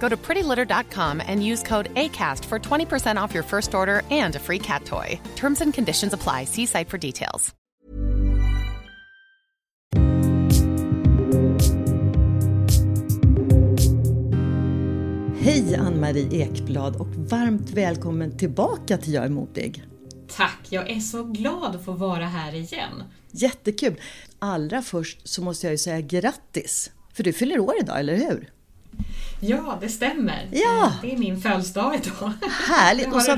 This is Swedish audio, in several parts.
Go to prettylitter.com and use code ACAST for 20% off your first order and a free cat toy. Terms and conditions apply. See site for details. Hej Ann-Marie Ekblad och varmt välkommen tillbaka till Jag är modig. Tack, jag är så glad att få vara här igen. Jättekul! Allra först så måste jag ju säga grattis, för du fyller år idag, eller hur? Ja, det stämmer. Ja. Det är min födelsedag idag. Härligt! Och så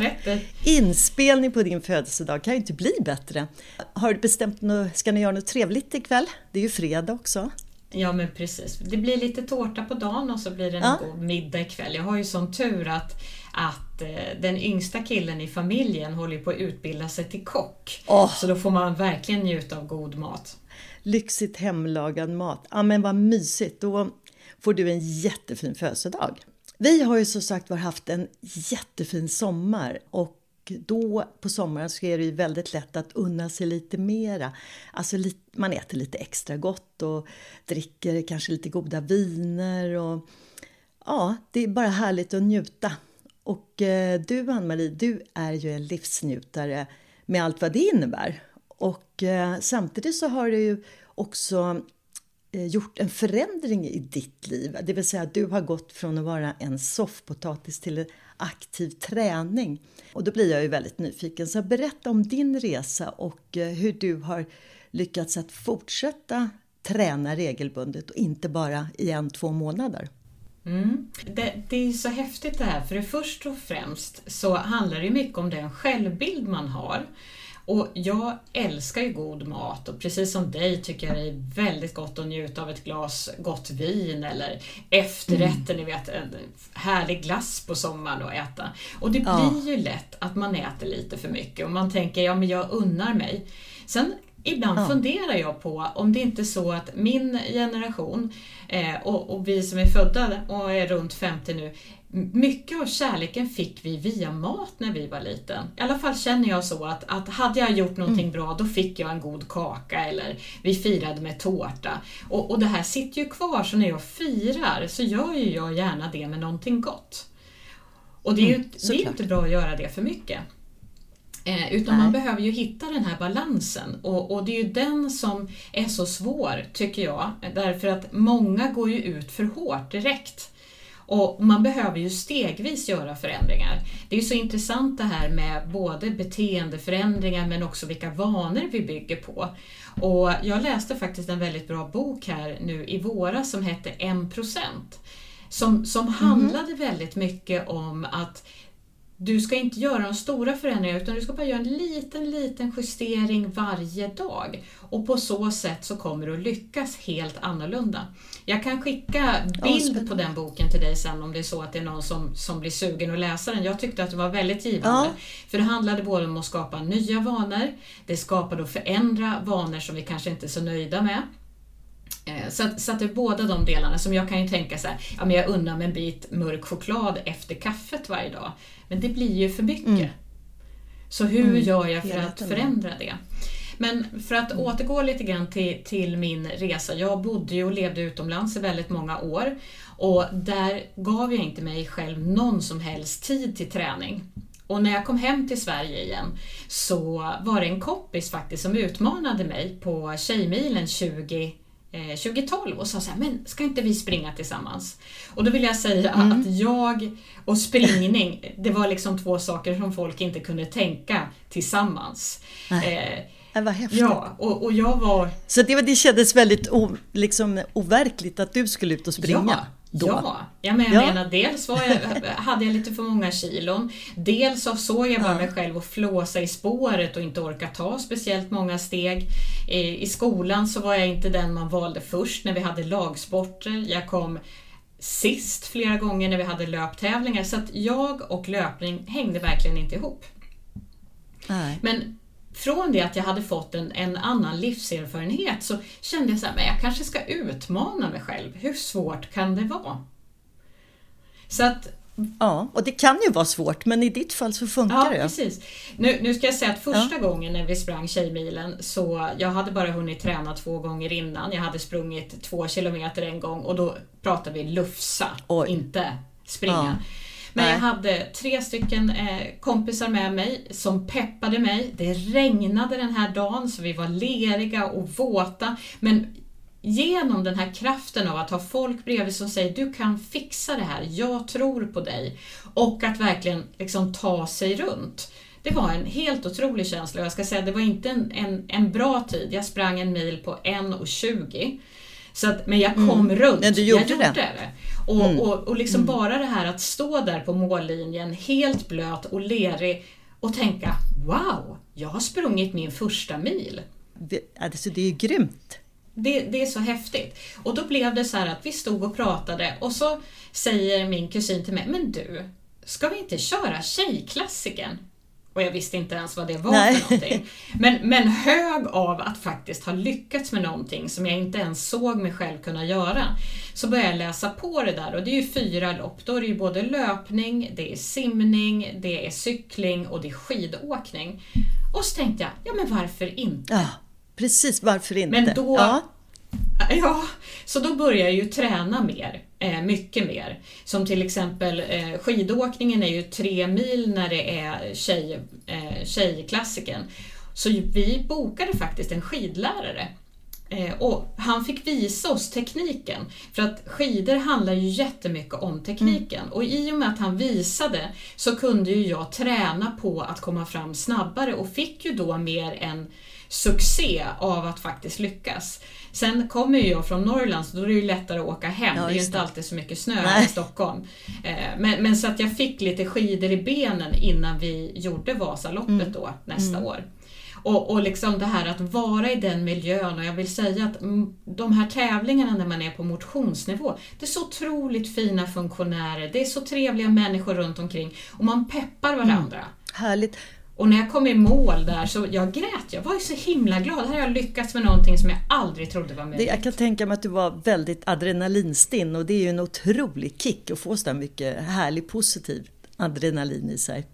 inspelning på din födelsedag kan ju inte bli bättre. Har du bestämt något, ska ni göra något trevligt ikväll? Det är ju fredag också. Ja, men precis. Det blir lite tårta på dagen och så blir det en Ja. god middag ikväll. Jag har ju sån tur att, att eh, den yngsta killen i familjen håller på att utbilda sig till kock. Åh. Så då får man verkligen njuta av god mat. Lyxigt hemlagad mat. Ja men vad mysigt, då får du en jättefin födelsedag. Vi har ju som sagt var haft en jättefin sommar och då på sommaren så är det ju väldigt lätt att unna sig lite mera. Alltså man äter lite extra gott och dricker kanske lite goda viner och ja, det är bara härligt att njuta. Och eh, du Ann-Marie, du är ju en livsnjutare med allt vad det innebär. Och eh, samtidigt så har du ju också Eh, gjort en förändring i ditt liv. Det vill säga att du har gått från att vara en soffpotatis till en aktiv träning. Och då blir jag ju väldigt nyfiken. Så berätta om din resa och eh, hur du har lyckats att fortsätta träna regelbundet och inte bara i en, två månader. Mm. Det, det är så häftigt det här, för det först och främst så handlar det mycket om den självbild man har. Och jag älskar ju god mat och precis som dig tycker jag det är väldigt gott att njuta av ett glas gott vin eller efterrätten, ni vet en härlig glass på sommaren att äta. Och det Ja. blir ju lätt att man äter lite för mycket och man tänker ja men jag unnar mig. Sen Ibland Ja. funderar jag på om det inte är så att min generation eh, och, och vi som är födda och är runt 50 nu, mycket av kärleken fick vi via mat när vi var liten. I alla fall känner jag så att, att hade jag gjort någonting bra då fick jag en god kaka eller vi firade med tårta. Och, och det här sitter ju kvar så när jag firar så gör ju jag gärna det med någonting gott. Och det är ju det är inte bra att göra det för mycket. Eh, utan Nej. man behöver ju hitta den här balansen och, och det är ju den som är så svår, tycker jag. Därför att många går ju ut för hårt direkt. Och man behöver ju stegvis göra förändringar. Det är ju så intressant det här med både beteendeförändringar men också vilka vanor vi bygger på. Och jag läste faktiskt en väldigt bra bok här nu i våras som hette 1%. Som, som handlade väldigt mycket om att du ska inte göra de stora förändringarna utan du ska bara göra en liten, liten justering varje dag. Och på så sätt så kommer du att lyckas helt annorlunda. Jag kan skicka bild på den boken till dig sen om det är så att det är någon som, som blir sugen att läsa den. Jag tyckte att det var väldigt givande. Ja. För det handlade både om att skapa nya vanor, det skapade att förändra vanor som vi kanske inte är så nöjda med. Eh, Så att, så att det är båda de delarna som jag kan ju tänka så här, ja men jag unnar mig en bit mörk choklad efter kaffet varje dag. Men det blir ju för mycket. Så hur gör jag för att förändra det? Men för att återgå lite grann till, till min resa. Jag bodde ju och levde utomlands i väldigt många år och där gav jag inte mig själv någon som helst tid till träning. Och när jag kom hem till Sverige igen så var det en kompis faktiskt som utmanade mig på Tjejmilen 20 eh, 2012 och sa så här, men ska inte vi springa tillsammans? Och då vill jag säga att jag och springning, det var liksom två saker som folk inte kunde tänka tillsammans. Eh, Äh, vad häftigt. Ja, och, och jag var... Så det, det kändes väldigt o, liksom, overkligt att du skulle ut och springa? Ja, då. Ja, jag menar, Ja. menar dels var jag, hade jag lite för många kilon, dels så såg jag bara Ja. mig själv och flåsa i spåret och inte orka ta speciellt många steg. I, I skolan så var jag inte den man valde först när vi hade lagsporter. Jag kom sist flera gånger när vi hade löptävlingar så att jag och löpning hängde verkligen inte ihop. Nej. Men från det att jag hade fått en, en annan livserfarenhet så kände jag så här, men jag kanske ska utmana mig själv. Hur svårt kan det vara? Så att, Ja, och det kan ju vara svårt, men i ditt fall så funkar ja det. precis. Nu, nu ska jag säga att första gången när vi sprang Tjejmilen så jag hade bara hunnit träna två gånger innan. Jag hade sprungit två kilometer en gång och då pratade vi lufsa, Oj. inte springa. Ja. Men Nej. jag hade tre stycken eh, kompisar med mig som peppade mig. Det regnade den här dagen så vi var leriga och våta. Men genom den här kraften av att ha folk bredvid som säger du kan fixa det här, jag tror på dig. Och att verkligen liksom ta sig runt. Det var en helt otrolig känsla och jag ska säga det var inte en, en, en bra tid. Jag sprang en mil på 1.20. Så att, men jag kom runt. Mm. Men du gjorde jag det. gjorde det. Och, och, och liksom bara det här att stå där på mållinjen helt blöt och lerig och tänka Wow, jag har sprungit min första mil. Det, alltså, det är ju grymt. Det, det är så häftigt. Och då blev det så här att vi stod och pratade och så säger min kusin till mig, men du, ska vi inte köra Tjejklassikern? Och jag visste inte ens vad det var Nej. för någonting. Men, men hög av att faktiskt ha lyckats med någonting som jag inte ens såg mig själv kunna göra. Så började jag läsa på det där och det är ju fyra lopp. Då är det ju både löpning, det är simning, det är cykling och det är skidåkning. Och så tänkte jag, ja men varför inte? Ja, precis. Varför inte? Men då- Ja, Ja, så då börjar jag ju träna mer, eh, mycket mer. Som till exempel eh, skidåkningen är ju tre mil när det är tjej, eh, tjejklassiken. Så vi bokade faktiskt en skidlärare. Och han fick visa oss tekniken. För att skidor handlar ju jättemycket om tekniken. Och i och med att han visade så kunde ju jag träna på att komma fram snabbare och fick ju då mer en succé av att faktiskt lyckas. Sen kommer ju jag från Norrland så då är det ju lättare att åka hem. Ja, det är ju inte det. alltid så mycket snö här Nej. i Stockholm. Eh, Men, men så att jag fick lite skidor i benen innan vi gjorde Vasaloppet Mm. då nästa år. Och, och liksom det här att vara i den miljön och jag vill säga att mm, de här tävlingarna när man är på motionsnivå, det är så otroligt fina funktionärer, det är så trevliga människor runt omkring och man peppar varandra. härligt. Och när jag kom i mål där så jag grät, jag var ju så himla glad. Här har jag lyckats med någonting som jag aldrig trodde var möjligt. jag kan tänka mig att du var väldigt adrenalinstinn och det är ju en otrolig kick att få så där mycket härlig positiv adrenalin i sig.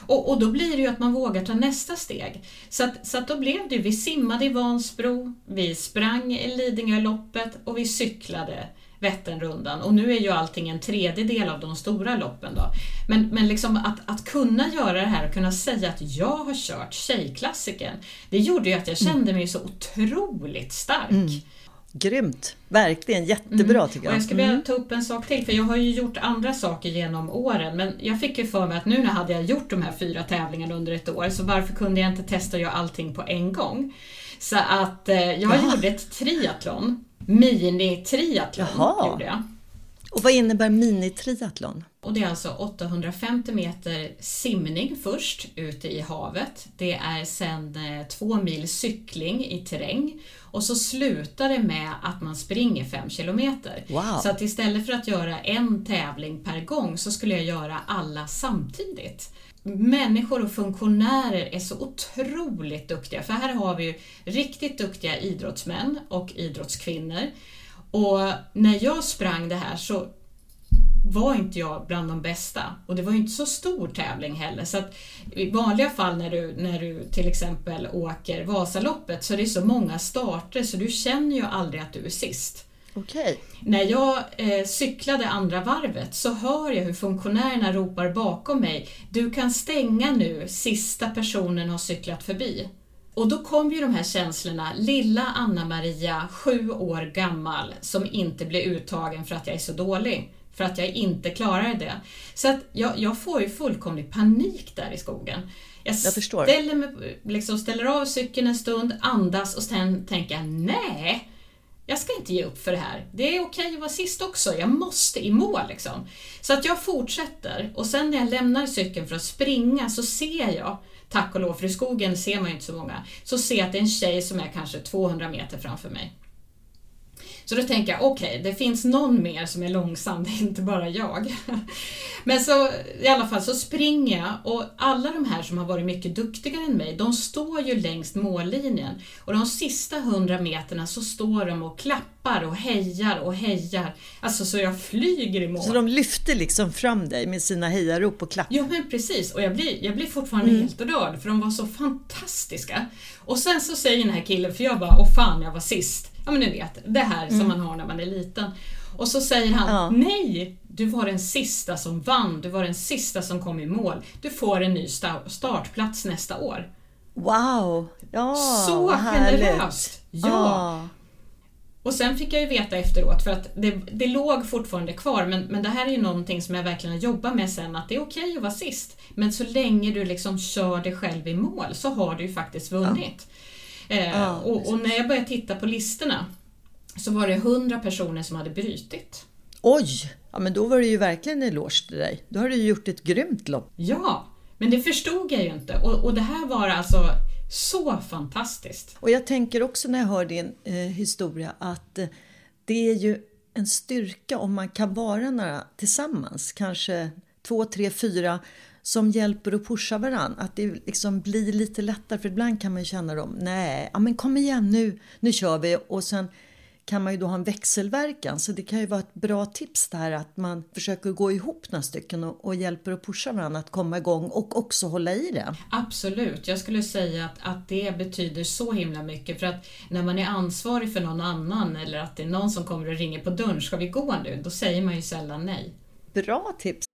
Och, och då blir det ju att man vågar ta nästa steg. Så att, så att då blev det, vi simmade i Vansbro, vi sprang i Lidingöloppet och vi cyklade Vätternrundan. Och nu är ju allting en tredjedel av de stora loppen då. Men, men liksom att, att kunna göra det här och kunna säga att jag har kört Tjejklassiken, det gjorde ju att jag kände mig så otroligt stark. Grymt! Verkligen jättebra tycker Och jag. jag ska vilja ta upp en sak till, för jag har ju gjort andra saker genom åren, men jag fick ju för mig att nu när hade jag gjort de här fyra tävlingarna under ett år, så varför kunde jag inte testa att göra allting på en gång? Så att eh, jag Jaha. gjorde ett triathlon, mini-triathlon Jaha. gjorde jag. Och vad innebär minitriathlon? Och det är alltså 850 meter simning först ute i havet. Det är sen eh, två mil cykling i terräng och så slutar det med att man springer fem kilometer. Wow. Så att istället för att göra en tävling per gång så skulle jag göra alla samtidigt. Människor och funktionärer är så otroligt duktiga, för här har vi ju riktigt duktiga idrottsmän och idrottskvinnor. Och när jag sprang det här så var inte jag bland de bästa och det var ju inte så stor tävling heller. Så att I vanliga fall när du, när du till exempel åker Vasaloppet så är det så många starter så du känner ju aldrig att du är sist. Okej. När jag eh, cyklade andra varvet så hör jag hur funktionärerna ropar bakom mig Du kan stänga nu, sista personen har cyklat förbi. Och då kom ju de här känslorna, lilla Anna-Maria, sju år gammal, som inte blir uttagen för att jag är så dålig. För att jag inte klarar det. Så att jag, jag får ju fullkomlig panik där i skogen. Jag, Jag. Ställer, mig, liksom, ställer av cykeln en stund, andas och sen tänker jag nej, jag ska inte ge upp för det här. Det är okej att vara sist också, jag måste i mål liksom. Så att jag fortsätter och sen när jag lämnar cykeln för att springa så ser jag, tack och lov, för i skogen ser man ju inte så många, så ser jag att det är en tjej som är kanske 200 meter framför mig. Så då tänker jag, okej, okay, det finns någon mer som är långsam, det är inte bara jag. Men så i alla fall så springer jag och alla de här som har varit mycket duktigare än mig, de står ju längs mållinjen. Och de sista hundra meterna så står de och klappar och hejar och hejar. Alltså så jag flyger i mål. Så de lyfter liksom fram dig med sina hejarop och klapp? Ja men precis, och jag blir, jag blir fortfarande mm. helt rörd för de var så fantastiska. Och sen så säger den här killen, för jag bara, åh fan jag var sist ja men ni vet, det här som mm. man har när man är liten. Och så säger han, ja. nej, du var den sista som vann, du var den sista som kom i mål. Du får en ny startplats nästa år. Wow! Ja, Så generöst! Ja. ja. Och sen fick jag ju veta efteråt, för att det, det låg fortfarande kvar, men, men det här är ju någonting som jag verkligen jobbar med sen, att det är okej okay att vara sist, men så länge du liksom kör dig själv i mål så har du ju faktiskt vunnit. Ja. Eh, ja, och, och, när jag började titta på listorna så var det 100 personer som hade brytit. Oj! Ja, men då var det ju verkligen en eloge till dig. Då har du gjort ett grymt lopp. Ja, men det förstod jag ju inte. Och, och det här var alltså så fantastiskt. Och jag tänker också när jag hör din eh, historia att eh, det är ju en styrka om man kan vara några tillsammans, kanske två, tre, fyra som hjälper och pushar varandra. Att det liksom blir lite lättare, för ibland kan man ju känna dem, nej, ja men kom igen nu, nu kör vi och sen kan man ju då ha en växelverkan. Så det kan ju vara ett bra tips där att man försöker gå ihop några stycken och, och hjälper och pushar varandra att komma igång och också hålla i det. Absolut, jag skulle säga att, att det betyder så himla mycket för att när man är ansvarig för någon annan eller att det är någon som kommer och ringer på dörren, ska vi gå nu? Då säger man ju sällan nej. Bra tips!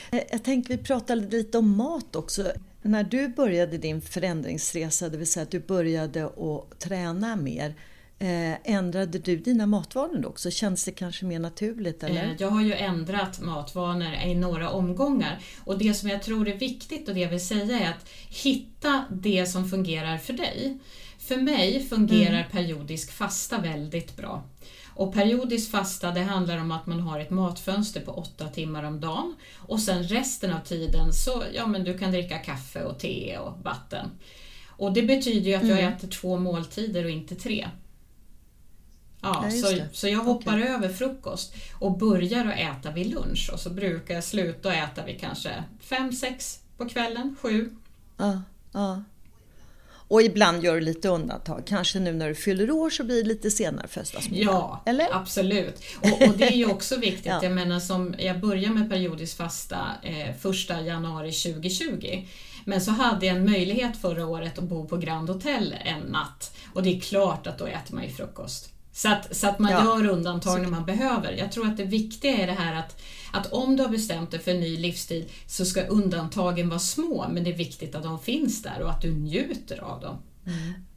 Jag tänkte vi pratade lite om mat också. När du började din förändringsresa, det vill säga att du började att träna mer, eh, ändrade du dina matvanor också? Känns det kanske mer naturligt? Eller? Eh, jag har ju ändrat matvanor i några omgångar och det som jag tror är viktigt och det jag vill säga är att hitta det som fungerar för dig. För mig fungerar mm. periodisk fasta väldigt bra. Och periodisk fasta det handlar om att man har ett matfönster på åtta timmar om dagen och sen resten av tiden så ja, men du kan dricka kaffe och te och vatten. Och det betyder ju att jag mm. äter två måltider och inte tre. Ja, Ja, så, det. så jag hoppar över frukost och börjar att äta vid lunch och så brukar jag sluta äta vid kanske fem sex på kvällen, sju. Ja, ja. Och ibland gör du lite undantag. Kanske nu när du fyller år så blir det lite senare födelsedagsmiddag. Ja, Eller? absolut. Och, och det är ju också viktigt. Ja. Jag menar som jag började med periodisk fasta eh, första januari 2020. Men så hade jag en möjlighet förra året att bo på Grand Hotel en natt. Och det är klart att då äter man ju frukost. Så att, så att man Ja. gör undantag när man behöver. Jag tror att det viktiga är det här att, att om du har bestämt dig för en ny livsstil så ska undantagen vara små men det är viktigt att de finns där och att du njuter av dem.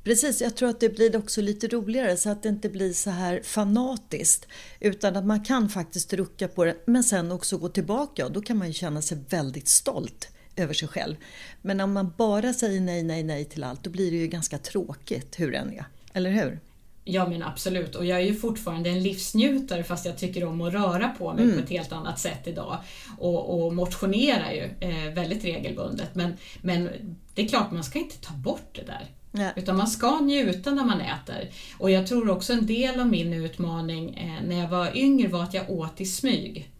Precis, jag tror att det blir också lite roligare så att det inte blir så här fanatiskt. Utan att man kan faktiskt rucka på det men sen också gå tillbaka och då kan man ju känna sig väldigt stolt över sig själv. Men om man bara säger nej, nej, nej till allt då blir det ju ganska tråkigt hur än är. Eller hur? Ja men absolut och jag är ju fortfarande en livsnjutare fast jag tycker om att röra på mig Mm. på ett helt annat sätt idag. Och, och motionerar ju eh, väldigt regelbundet men, men det är klart man ska inte ta bort det där. Nej. Utan man ska njuta när man äter. Och jag tror också en del av min utmaning eh, när jag var yngre var att jag åt i smyg.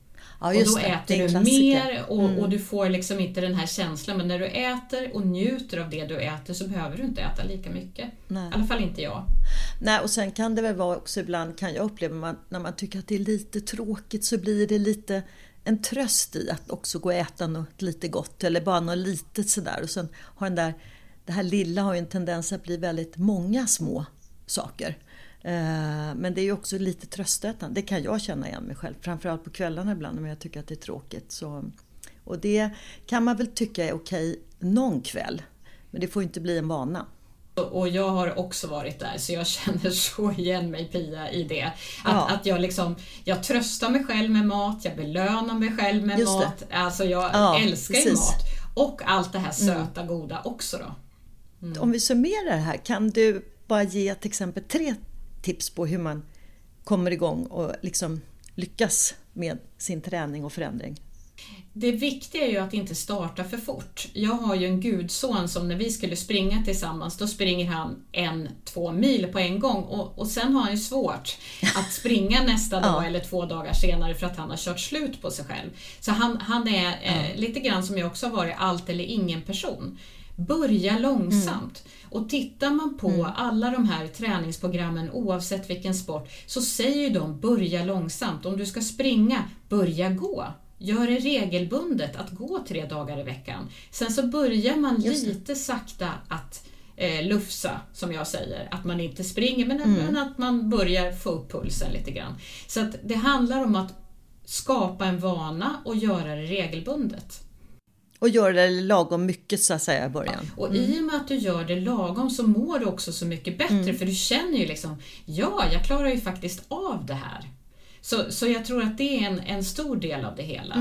Ja, och då det. Äter du. Mm. mer och, och du får liksom inte den här känslan. Men när du äter och njuter av det du äter så behöver du inte äta lika mycket. Nej. I alla fall inte jag. Nej, och sen kan det väl vara också ibland kan jag uppleva man, när man tycker att det är lite tråkigt så blir det lite en tröst i att också gå och äta något lite gott eller bara något litet sådär. Och sen har den där, det här lilla har ju en tendens att bli väldigt många små saker. Eh, Men det är ju också lite tröstätande. Det kan jag känna igen mig själv. Framförallt på kvällarna ibland när jag tycker att det är tråkigt. Så, och det kan man väl tycka är okej någon kväll. Men det får inte bli en vana. Och- jag har också varit där så jag känner så igen mig Pia i det. Att, Ja. att jag liksom, jag tröstar mig själv med mat, jag belönar mig själv med mat. Alltså jag Ja, älskar ju mat. Och allt det här söta goda också då. Om vi summerar det här, kan du bara ge till exempel tre tips på hur man kommer igång och liksom lyckas med sin träning och förändring? Det viktiga är ju att inte starta för fort. Jag har ju en gudson som när vi skulle springa tillsammans, då springer han en, två mil på en gång och, och sen har han ju svårt att springa nästa dag eller två dagar senare för att han har kört slut på sig själv. Så han, han är eh, lite grann som jag också har varit, allt eller ingen person. Börja långsamt. Och tittar man på alla de här träningsprogrammen oavsett vilken sport så säger de börja långsamt. Om du ska springa, börja gå. Gör det regelbundet att gå tre dagar i veckan. Sen så börjar man lite sakta att eh, lufsa, som jag säger. Att man inte springer men, men att man börjar få upp pulsen lite grann. Så att det handlar om att skapa en vana och göra det regelbundet. Och göra det lagom mycket så att säga i början. Och i och med att du gör det lagom så mår du också så mycket bättre för du känner ju liksom, ja, jag klarar ju faktiskt av det här. Så, så jag tror att det är en, en stor del av det hela.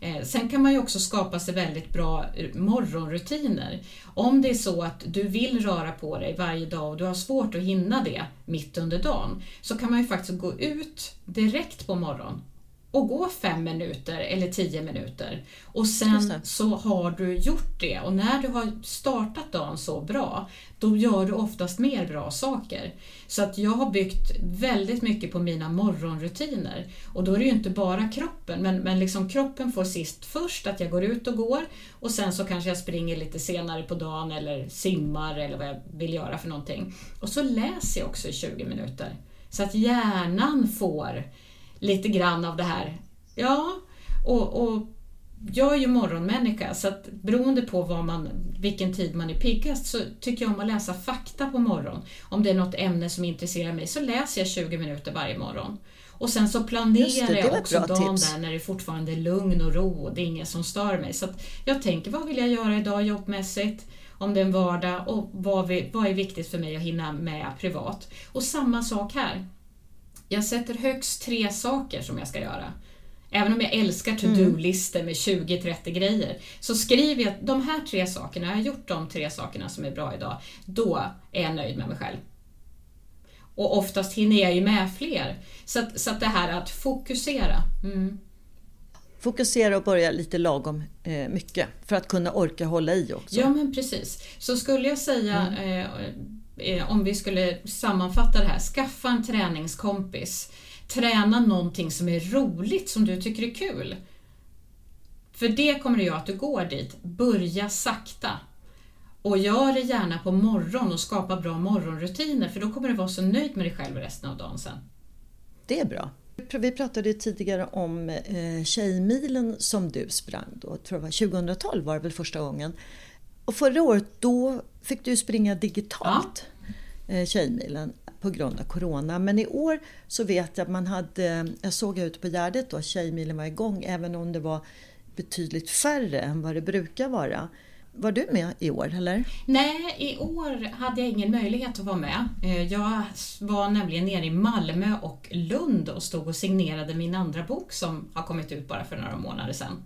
Eh, sen kan man ju också skapa sig väldigt bra eh, morgonrutiner. Om det är så att du vill röra på dig varje dag och du har svårt att hinna det mitt under dagen så kan man ju faktiskt gå ut direkt på morgonen och gå fem minuter eller tio minuter. Och sen så har du gjort det och när du har startat dagen så bra, då gör du oftast mer bra saker. Så att jag har byggt väldigt mycket på mina morgonrutiner. Och då är det ju inte bara kroppen, men, men liksom kroppen får sist först, att jag går ut och går och sen så kanske jag springer lite senare på dagen eller simmar eller vad jag vill göra för någonting. Och så läser jag också i 20 minuter. Så att hjärnan får lite grann av det här. Ja, och, och jag är ju morgonmänniska så att beroende på vad man, vilken tid man är piggast så tycker jag om att läsa fakta på morgonen. Om det är något ämne som intresserar mig så läser jag 20 minuter varje morgon. Och sen så planerar det, jag också dagen tips. där när det fortfarande är lugn och ro och det är ingen som stör mig. Så att jag tänker vad vill jag göra idag jobbmässigt? Om det är en vardag och vad, vi, vad är viktigt för mig att hinna med privat? Och samma sak här. Jag sätter högst tre saker som jag ska göra. Även om jag älskar to-do-listor med 20-30 grejer, så skriver jag de här tre sakerna, jag har gjort de tre sakerna som är bra idag, då är jag nöjd med mig själv. Och oftast hinner jag ju med fler. Så att, så att det här att fokusera. Mm. Fokusera och börja lite lagom eh, mycket för att kunna orka hålla i också. Ja men precis. Så skulle jag säga, eh, eh, Eh, om vi skulle sammanfatta det här, skaffa en träningskompis. Träna någonting som är roligt, som du tycker är kul. För det kommer det göra att du går dit. Börja sakta. Och gör det gärna på morgonen och skapa bra morgonrutiner för då kommer du vara så nöjd med dig själv resten av dagen sen. Det är bra. Vi pratade tidigare om eh, Tjejmilen som du sprang då, tror jag 2012 var det väl första gången. Och förra året då fick du springa digitalt, ja. eh, Tjejmilen, på grund av Corona. Men i år så vet jag att man hade, jag såg ute på Gärdet då, Tjejmilen var igång, även om det var betydligt färre än vad det brukar vara. Var du med i år eller? Nej, i år hade jag ingen möjlighet att vara med. Eh, jag var nämligen nere i Malmö och Lund och stod och signerade min andra bok som har kommit ut bara för några månader sedan.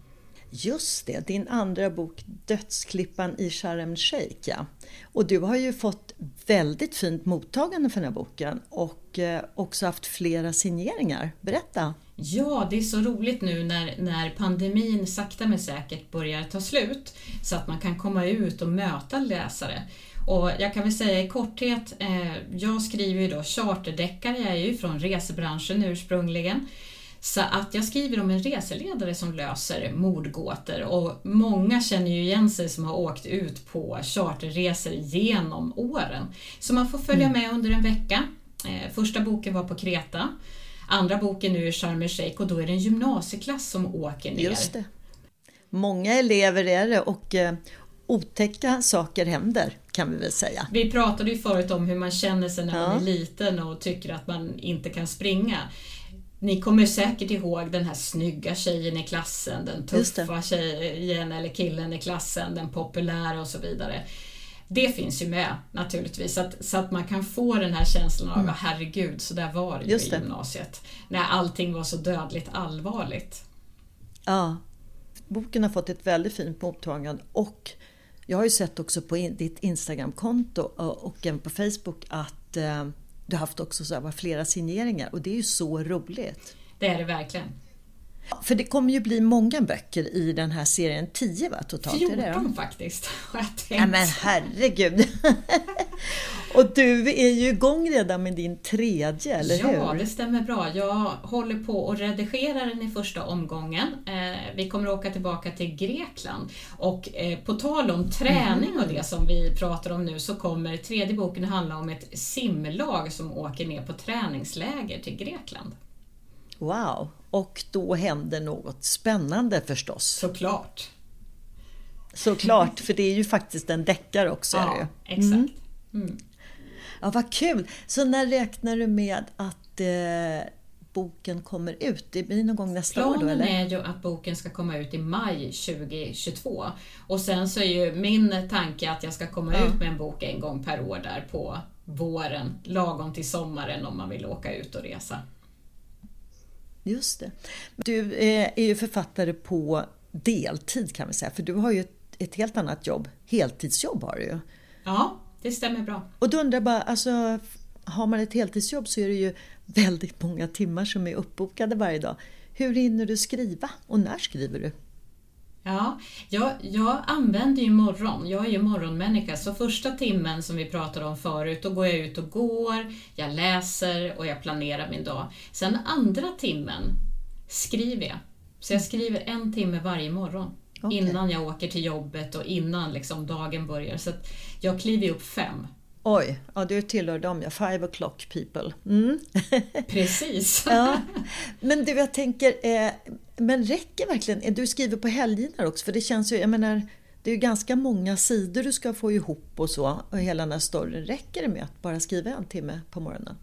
Just det, din andra bok Dödsklippan i Sharm el Sheikh. Ja. Och du har ju fått väldigt fint mottagande för den här boken och eh, också haft flera signeringar. Berätta! Ja, det är så roligt nu när, när pandemin sakta men säkert börjar ta slut så att man kan komma ut och möta läsare. Och jag kan väl säga i korthet, eh, jag skriver ju då charterdeckare, jag är ju från resebranschen ursprungligen. Så att jag skriver om en reseledare som löser mordgåtor och många känner ju igen sig som har åkt ut på charterresor genom åren. Så man får följa mm. med under en vecka. Eh, första boken var på Kreta. Andra boken nu är Sharm el Sheikh och då är det en gymnasieklass som åker ner. Just det. Många elever är det och eh, otäcka saker händer kan vi väl säga. Vi pratade ju förut om hur man känner sig när ja. man är liten och tycker att man inte kan springa. Ni kommer säkert ihåg den här snygga tjejen i klassen, den tuffa tjejen eller killen i klassen, den populära och så vidare. Det finns ju med naturligtvis, så att, så att man kan få den här känslan av mm. herregud, så där var det ju i gymnasiet. När allting var så dödligt allvarligt. Ja, boken har fått ett väldigt fint mottagande och jag har ju sett också på ditt Instagramkonto och även på Facebook att eh, du har haft också så här, flera signeringar och det är ju så roligt. Det är det verkligen. För det kommer ju bli många böcker i den här serien, 10 va totalt? 14 faktiskt har jag tänkt. Ja, men herregud! och du är ju igång redan med din tredje, eller ja, hur? Ja, det stämmer bra. Jag håller på att redigera den i första omgången. Eh, vi kommer att åka tillbaka till Grekland. Och eh, på tal om träning och det som vi pratar om nu så kommer tredje boken handla om ett simlag som åker ner på träningsläger till Grekland. Wow! Och då händer något spännande förstås. Såklart. Såklart, för det är ju faktiskt en deckare också. Ja, exakt. Mm. Mm. Ja, vad kul! Så när räknar du med att eh, boken kommer ut? Det blir någon gång nästa Planen år då eller? är ju att boken ska komma ut i maj 2022. Och sen så är ju min tanke att jag ska komma ja. ut med en bok en gång per år där på våren, lagom till sommaren om man vill åka ut och resa. Just det. Du eh, är ju författare på deltid kan vi säga, för du har ju ett, ett helt annat jobb. Heltidsjobb har du ju. Ja, det stämmer bra. Och då undrar jag bara, alltså, har man ett heltidsjobb så är det ju väldigt många timmar som är uppbokade varje dag. Hur hinner du skriva och när skriver du? Ja, jag, jag använder ju morgon. Jag är ju morgonmänniska, så första timmen som vi pratade om förut, då går jag ut och går, jag läser och jag planerar min dag. Sen andra timmen skriver jag. Så jag skriver en timme varje morgon. Okay. Innan jag åker till jobbet och innan liksom dagen börjar. Så jag kliver upp fem. Oj, ja, du tillhör dem ja. Five o'clock people. Mm. Precis. ja. Men du, jag tänker, eh, men räcker verkligen, du skriver på helgerna också, för det känns ju, jag menar, det är ju ganska många sidor du ska få ihop och så, och hela den här storyn. Räcker det med att bara skriva en timme på morgonen?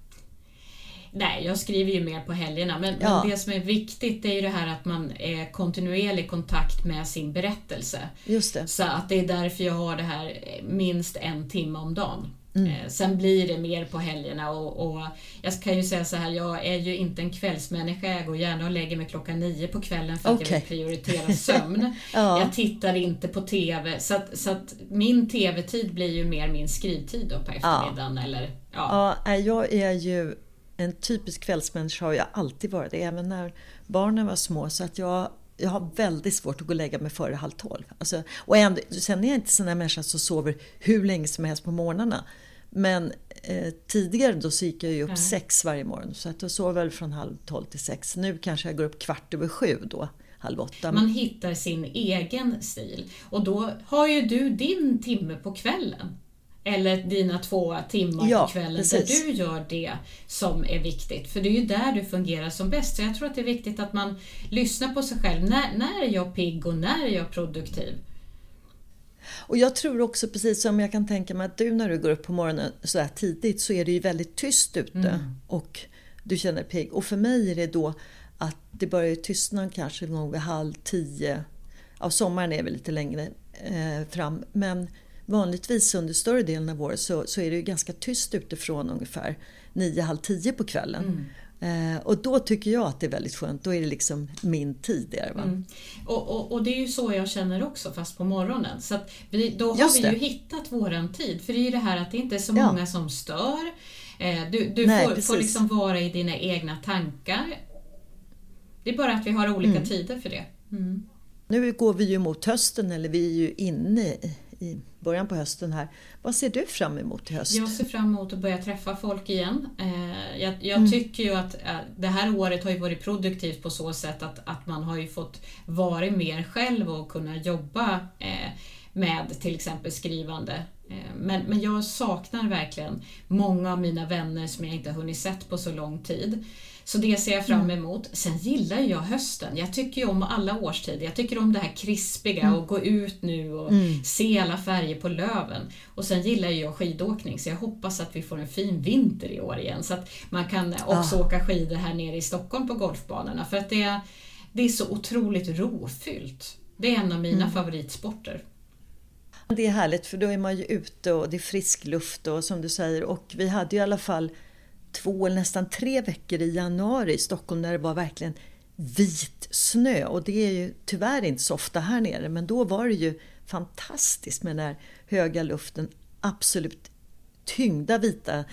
Nej, jag skriver ju mer på helgerna, men, ja. men, det som är viktigt är ju det här att man är kontinuerlig kontakt med sin berättelse. Just det. Så att det är därför jag har det här minst en timme om dagen. Mm. Eh, sen blir det mer på helgerna och, och, jag kan ju säga så här, jag är ju inte en kvällsmänniska. Jag går gärna och lägger mig klockan nio på kvällen för att okay. jag vill prioritera sömn. ja. Jag tittar inte på TV, så att, så att min TV-tid blir ju mer min skrivtid då på eftermiddagen. Ja. Eller, ja. ja, jag är ju en typisk kvällsmänniska har jag alltid varit, även när barnen var små. Så att jag jag har väldigt svårt att gå och lägga mig före halv tolv. Alltså, och ändå, sen är jag inte sån där människa som sover hur länge som helst på morgnarna. Men eh, tidigare då så gick jag ju upp sex varje morgon så att jag sov väl från halv tolv till sex. Nu kanske jag går upp kvart över sju då halv åtta. Man hittar sin egen stil. Och då har ju du din timme på kvällen. Eller dina två timmar Ja, på kvällen precis. där du gör det som är viktigt. För det är ju där du fungerar som bäst. Så jag tror att det är viktigt att man lyssnar på sig själv. När, när är jag pigg och när är jag produktiv? Och jag tror också precis som jag kan tänka mig att du när du går upp på morgonen så här tidigt så är det ju väldigt tyst ute och du känner pigg. Och för mig är det då att det börjar tystna kanske gång vid halv tio. Ja, sommaren är väl lite längre eh, fram men vanligtvis under större delen av året så, så är det ju ganska tyst utifrån ungefär nio, halv tio på kvällen. Eh, och då tycker jag att det är väldigt skönt. Då är det liksom min tid. Där, va? Mm. Och, och, och det är ju så jag känner också, fast på morgonen. Så vi, då har vi ju hittat våran tid. För det är ju det här att det inte är så Ja. många som stör. Eh, Du, du Nej, får, får liksom vara i dina egna tankar. Det är bara att vi har olika Mm. tider för det. Mm. Nu går vi ju mot hösten, eller vi är ju inne i, i början på hösten här. Vad ser du fram emot i höst? Jag ser fram emot att börja träffa folk igen. Eh, Jag, jag Mm. tycker ju att eh, det här året har ju varit produktivt på så sätt att, att man har ju fått vara mer själv och kunna jobba eh, med till exempel skrivande. Men, men jag saknar verkligen många av mina vänner som jag inte har hunnit sett på så lång tid. Så det ser jag fram emot. Sen gillar jag hösten. Jag tycker ju om alla årstider. Jag tycker om det här krispiga och gå ut nu och se alla färger på löven. Och sen gillar jag skidåkning så jag hoppas att vi får en fin vinter i år igen. Så att man kan också åka skidor här nere i Stockholm på golfbanorna. För att det är, det är så otroligt rofyllt. Det är en av mina favoritsporter. Det är härligt för då är man ju ute och det är frisk luft och som du säger och vi hade ju i alla fall två eller nästan tre veckor i januari i Stockholm när det var verkligen vit snö. Och det är ju tyvärr inte så ofta här nere men då var det ju fantastiskt med den här höga luften, absolut tyngda vita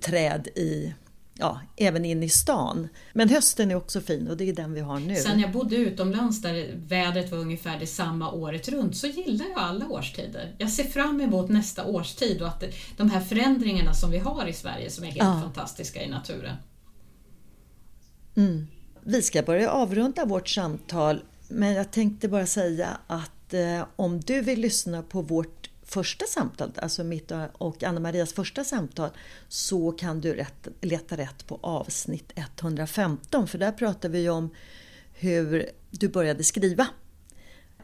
träd i Ja, även inne i stan. Men hösten är också fin och det är den vi har nu. Sen jag bodde utomlands där vädret var ungefär detsamma året runt så gillar jag alla årstider. Jag ser fram emot nästa årstid och att de här förändringarna som vi har i Sverige som är helt Ja. fantastiska i naturen. Vi ska börja avrunda vårt samtal men jag tänkte bara säga att eh, om du vill lyssna på vårt första samtal, alltså mitt och Anna-Marias första samtal, så kan du rätt, leta rätt på avsnitt 115 för där pratar vi om hur du började skriva.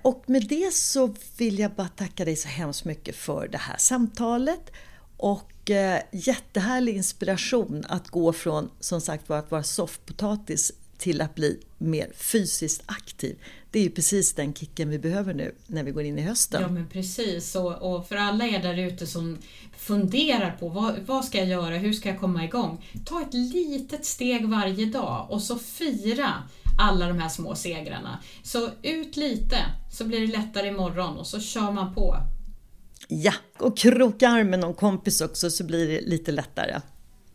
Och med det så vill jag bara tacka dig så hemskt mycket för det här samtalet och eh, jättehärlig inspiration att gå från som sagt var att vara soffpotatis till att bli mer fysiskt aktiv. Det är ju precis den kicken vi behöver nu när vi går in i hösten. Ja men precis, och, och för alla er där ute som funderar på vad, vad ska jag göra, hur ska jag komma igång? Ta ett litet steg varje dag och så fira alla de här små segrarna. Så ut lite så blir det lättare imorgon och så kör man på. Ja, och kroka arm med någon kompis också så blir det lite lättare.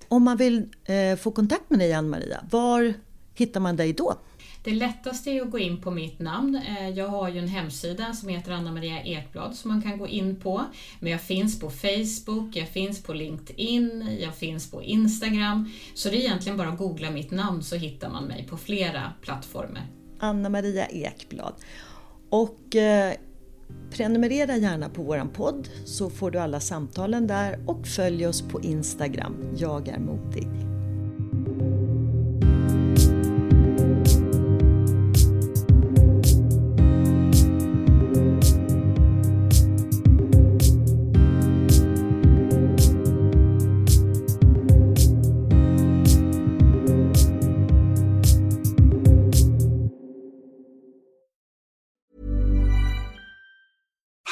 Om man vill eh, få kontakt med dig Ann-Maria, var hittar man dig då? Det lättaste är att gå in på mitt namn. Eh, Jag har ju en hemsida som heter Anna Maria Ekblad som man kan gå in på. Men jag finns på Facebook, jag finns på LinkedIn, jag finns på Instagram. Så det är egentligen bara att googla mitt namn så hittar man mig på flera plattformar. Anna-Maria Ekblad. Och eh, prenumerera gärna på våran podd så får du alla samtalen där och följ oss på Instagram. Jag är modig.